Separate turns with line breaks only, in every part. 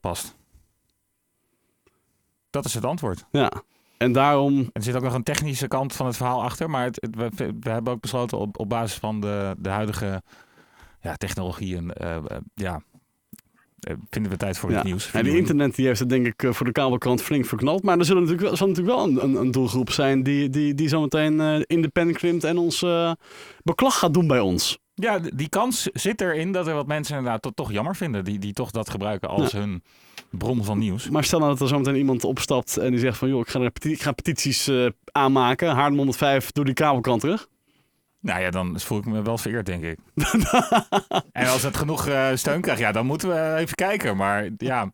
past. Dat is het antwoord.
Ja. En daarom.
Er zit ook nog een technische kant van het verhaal achter. Maar het, we, we, hebben ook besloten op, op basis van de, de huidige ja, technologieën. Uh, ja, vinden we tijd voor het nieuws.
En de internet die heeft het denk ik voor de kabelkrant flink verknald. Maar er zullen natuurlijk, zal natuurlijk wel een, een, doelgroep zijn die, die, die zometeen in de pen klimt en ons beklag gaat doen bij ons.
Ja, die kans zit erin dat er wat mensen inderdaad toch, toch jammer vinden. Die, die toch dat gebruiken als hun bron van nieuws.
Maar stel nou dat er zometeen iemand opstapt en die zegt van... joh, ik ga, ik ga petities uh, aanmaken. Haarlem 105, doe die kabelkrant terug.
Nou ja, dan voel ik me wel vereerd, denk ik. en als het genoeg uh, steun krijgt, ja, dan moeten we even kijken. Maar ja,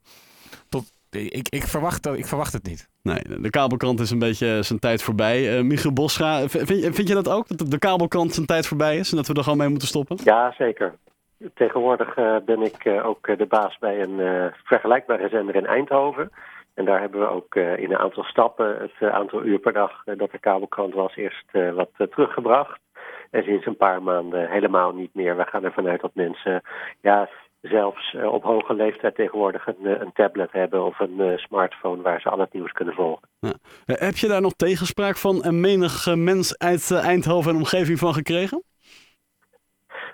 ik, ik, verwacht, dat, ik verwacht het niet.
Nee, de kabelkant is een beetje zijn tijd voorbij. Uh, Michiel Boscha, vind, vind je dat ook? Dat de kabelkant zijn tijd voorbij is en dat we er gewoon mee moeten stoppen?
Ja, zeker. Tegenwoordig uh, ben ik uh, ook de baas bij een vergelijkbare zender in Eindhoven. En daar hebben we ook in een aantal stappen het aantal uur per dag dat de kabelkrant was eerst wat teruggebracht. En sinds een paar maanden helemaal niet meer. We gaan ervan uit dat mensen ja, zelfs uh, op hoge leeftijd tegenwoordig een, een, tablet hebben of een uh, smartphone waar ze al het nieuws kunnen volgen.
Ja. heb je daar nog tegenspraak van en menig mens uit uh, Eindhoven en omgeving van gekregen?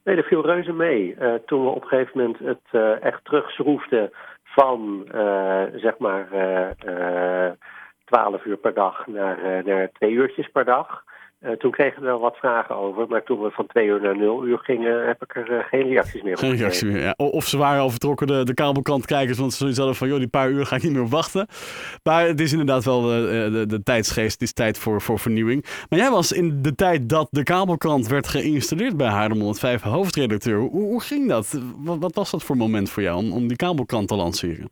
Nee, dat viel reuze mee. toen we op een gegeven moment het echt terugschroefden van zeg maar 12 uur per dag naar, naar twee uurtjes per dag. Uh, toen kregen we wel wat vragen over, maar toen we van twee uur naar nul uur gingen, heb ik er uh, geen reacties meer op.
Geen reactie meer, ja. Of ze waren al vertrokken, de, de kabelkant kijkers, want ze zoiets hadden van, joh, die paar uur ga ik niet meer op wachten. Maar het is inderdaad wel de, de, de tijdsgeest, het is tijd voor, voor vernieuwing. Maar jij was in de tijd dat de kabelkrant werd geïnstalleerd bij Haarlem 105 hoofdredacteur. Hoe, hoe ging dat? Wat, wat, was dat voor moment voor jou om, om die kabelkrant te lanceren?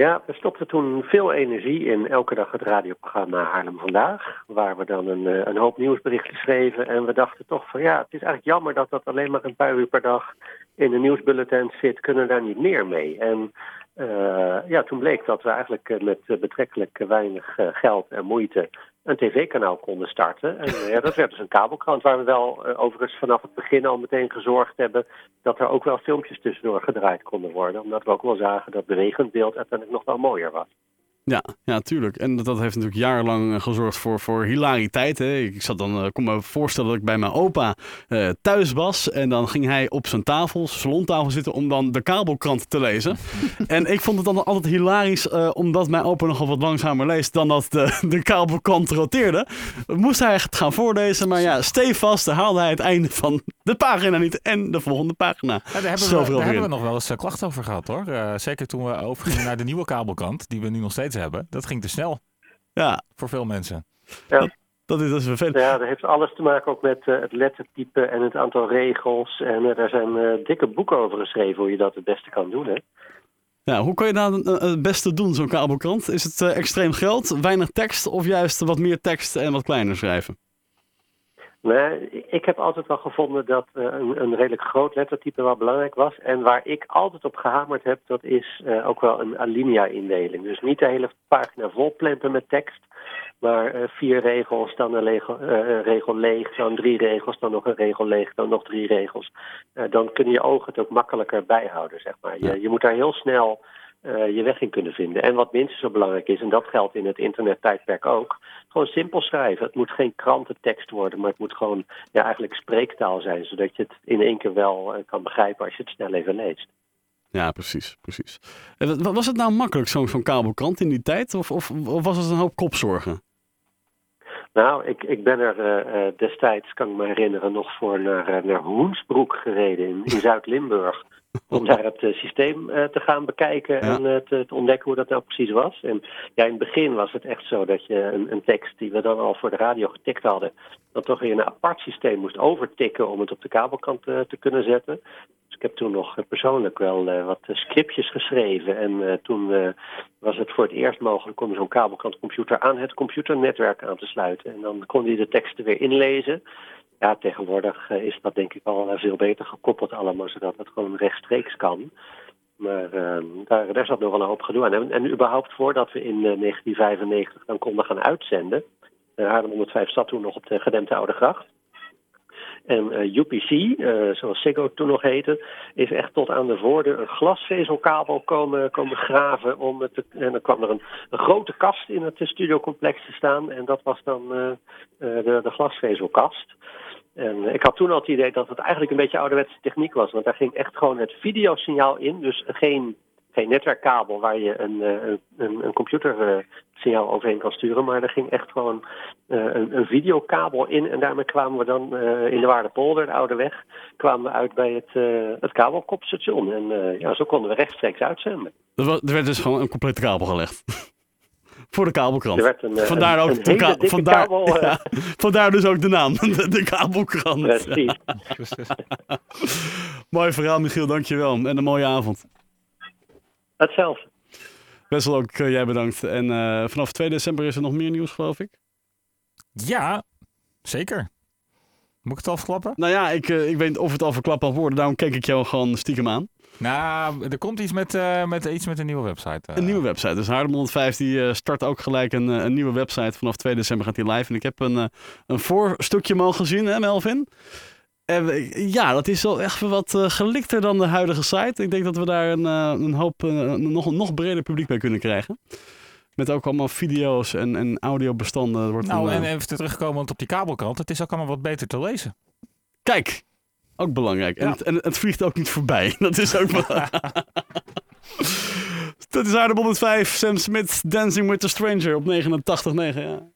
Ja, we stopten toen veel energie in elke dag het radioprogramma Haarlem Vandaag. Waar we dan een, eh, een hoop nieuwsberichten schreven. En we dachten toch van ja, het is eigenlijk jammer dat dat alleen maar een paar uur per dag in de nieuwsbulletin zit. Kunnen daar niet meer mee? En uh, ja, toen bleek dat we eigenlijk eh, met betrekkelijk weinig geld en moeite een tv-kanaal konden starten. En ja, dat werd dus een kabelkrant waar we wel uh, overigens vanaf het begin al meteen gezorgd hebben dat er ook wel filmpjes tussendoor gedraaid konden worden. Omdat we ook wel zagen dat bewegend beeld uiteindelijk nog wel mooier was.
Ja, ja, tuurlijk. En dat, heeft natuurlijk jarenlang eh, gezorgd voor, voor hilariteit. Hè. Ik zat dan, uh, kon me voorstellen dat ik bij mijn opa uh, thuis was. En dan ging hij op zijn tafel, salontafel zitten, om dan de kabelkrant te lezen. en ik vond het dan altijd hilarisch, uh, omdat mijn opa nogal wat langzamer leest dan dat de, de kabelkrant roteerde. Moest hij echt gaan voorlezen, maar ja, stevast haalde hij het einde van de pagina niet en de volgende pagina. Ja,
daar hebben, we, daar hebben we nog wel eens klachten over gehad hoor. zeker toen we overgingen naar de nieuwe kabelkrant, die we nu nog steeds hebben. Dat ging te snel. Ja. Voor veel mensen.
Ja.
Dat, dat, is, dat is vervelend.
Ja, dat heeft alles te maken ook met uh, het lettertype en het aantal regels. En uh, daar zijn uh, dikke boeken over geschreven hoe je dat het beste kan doen. Hè?
Ja, hoe kan je dat het beste doen, zo'n kabelkrant? Is het extreem geld, weinig tekst of juist wat meer tekst en wat kleiner schrijven?
Nee, ik heb altijd wel gevonden dat uh, een, een, redelijk groot lettertype wel belangrijk was. En waar ik altijd op gehamerd heb, dat is uh, ook wel een alinea-indeling. Dus niet de hele pagina vol plempen met tekst, maar uh, vier regels, dan een regel, regel, leeg, dan drie regels, dan nog een regel leeg, dan nog drie regels. dan kunnen je ogen het ook makkelijker bijhouden, zeg maar. Je, je moet daar heel snel je weg in kunnen vinden. En wat minstens zo belangrijk is, en dat geldt in het internettijdperk ook, gewoon simpel schrijven. Het moet geen krantentekst worden, maar het moet gewoon ja, eigenlijk spreektaal zijn, zodat je het in één keer wel uh, kan begrijpen als je het snel even leest.
Ja, precies, precies. Was het nou makkelijk, zo'n zo kabelkrant in die tijd, of, of, of, was het een hoop kopzorgen?
Nou, ik, ik ben er uh, destijds, kan ik me herinneren, nog voor naar, naar Hoensbroek gereden in, in Zuid-Limburg om daar het uh, systeem uh, te gaan bekijken ja. en uh, te, te, ontdekken hoe dat nou precies was. En ja, in het begin was het echt zo dat je een, een, tekst die we dan al voor de radio getikt hadden, dan toch weer een apart systeem moest overtikken om het op de kabelkant te kunnen zetten. Dus ik heb toen nog persoonlijk wel wat scriptjes geschreven. En toen was het voor het eerst mogelijk om zo'n kabelkantcomputer aan het computernetwerk aan te sluiten. En dan kon hij de teksten weer inlezen. Ja, tegenwoordig uh, is dat denk ik al veel beter gekoppeld allemaal, zodat het gewoon rechtstreeks kan. Maar uh, daar, daar zat nog wel een hoop gedoe aan. En, en überhaupt voordat we in uh, 1995 dan konden gaan uitzenden. Uh, Haarlem 105 zat toen nog op de gedempte Oude Gracht. En eh, UPC, uh, zoals Ziggo toen nog heette, is echt tot aan de voordeur een glasvezelkabel komen, komen graven. Om het te, en dan kwam er een, grote kast in het studiocomplex te staan. En dat was dan de, de glasvezelkast. En ik had toen al het idee dat het eigenlijk een beetje ouderwetse techniek was. Want daar ging echt gewoon het videosignaal in. Dus geen, geen netwerkkabel waar je een, een, een computersignaal overheen kan sturen. Maar er ging echt gewoon een, een videokabel in. En daarmee kwamen we dan in de Waardepolder, de oude weg, kwamen we uit bij het, het kabelkopstation. En ja, zo konden we rechtstreeks uitzenden.
Er werd dus gewoon een complete kabel gelegd. voor de kabelkrant.
Er werd een,
vandaar,
een,
ook
een
de ka vandaar,
kabel, uh,
vandaar dus ook de naam, de, de kabelkrant.
Precies.
Mooi verhaal, Michiel, dankjewel. En een mooie avond.
Hetzelfde.
Wessel, ook uh, jij bedankt. En uh, vanaf 2 december is er nog meer nieuws, geloof ik.
Ja, zeker. Moet ik het al verklappen?
Nou ja, ik, ik weet of het al verklapt mag worden. Daarom kijk ik jou gewoon stiekem aan.
Nou, er komt iets met, uh, met, iets met een nieuwe website. Uh.
Een nieuwe website. Dus Haarlem 105 die uh, start ook gelijk een, een nieuwe website. Vanaf 2 december gaat die live. En ik heb een, een voorstukje mogen zien, hè Melvin? En ja, dat is wel echt wat gelikter dan de huidige site. Ik denk dat we daar een, een hoop, nog een nog breder publiek bij kunnen krijgen. Met ook allemaal video's en, en audiobestanden. Wordt
nou,
een,
en even terugkomen op die kabelkrant. Het is ook allemaal wat beter te lezen.
Kijk, ook belangrijk. En,
Ja.
het, en het vliegt ook niet voorbij. Dat is ook wel... Dat is Aardebol 5, Sam Smith, Dancing with the Stranger op 89.9. Ja.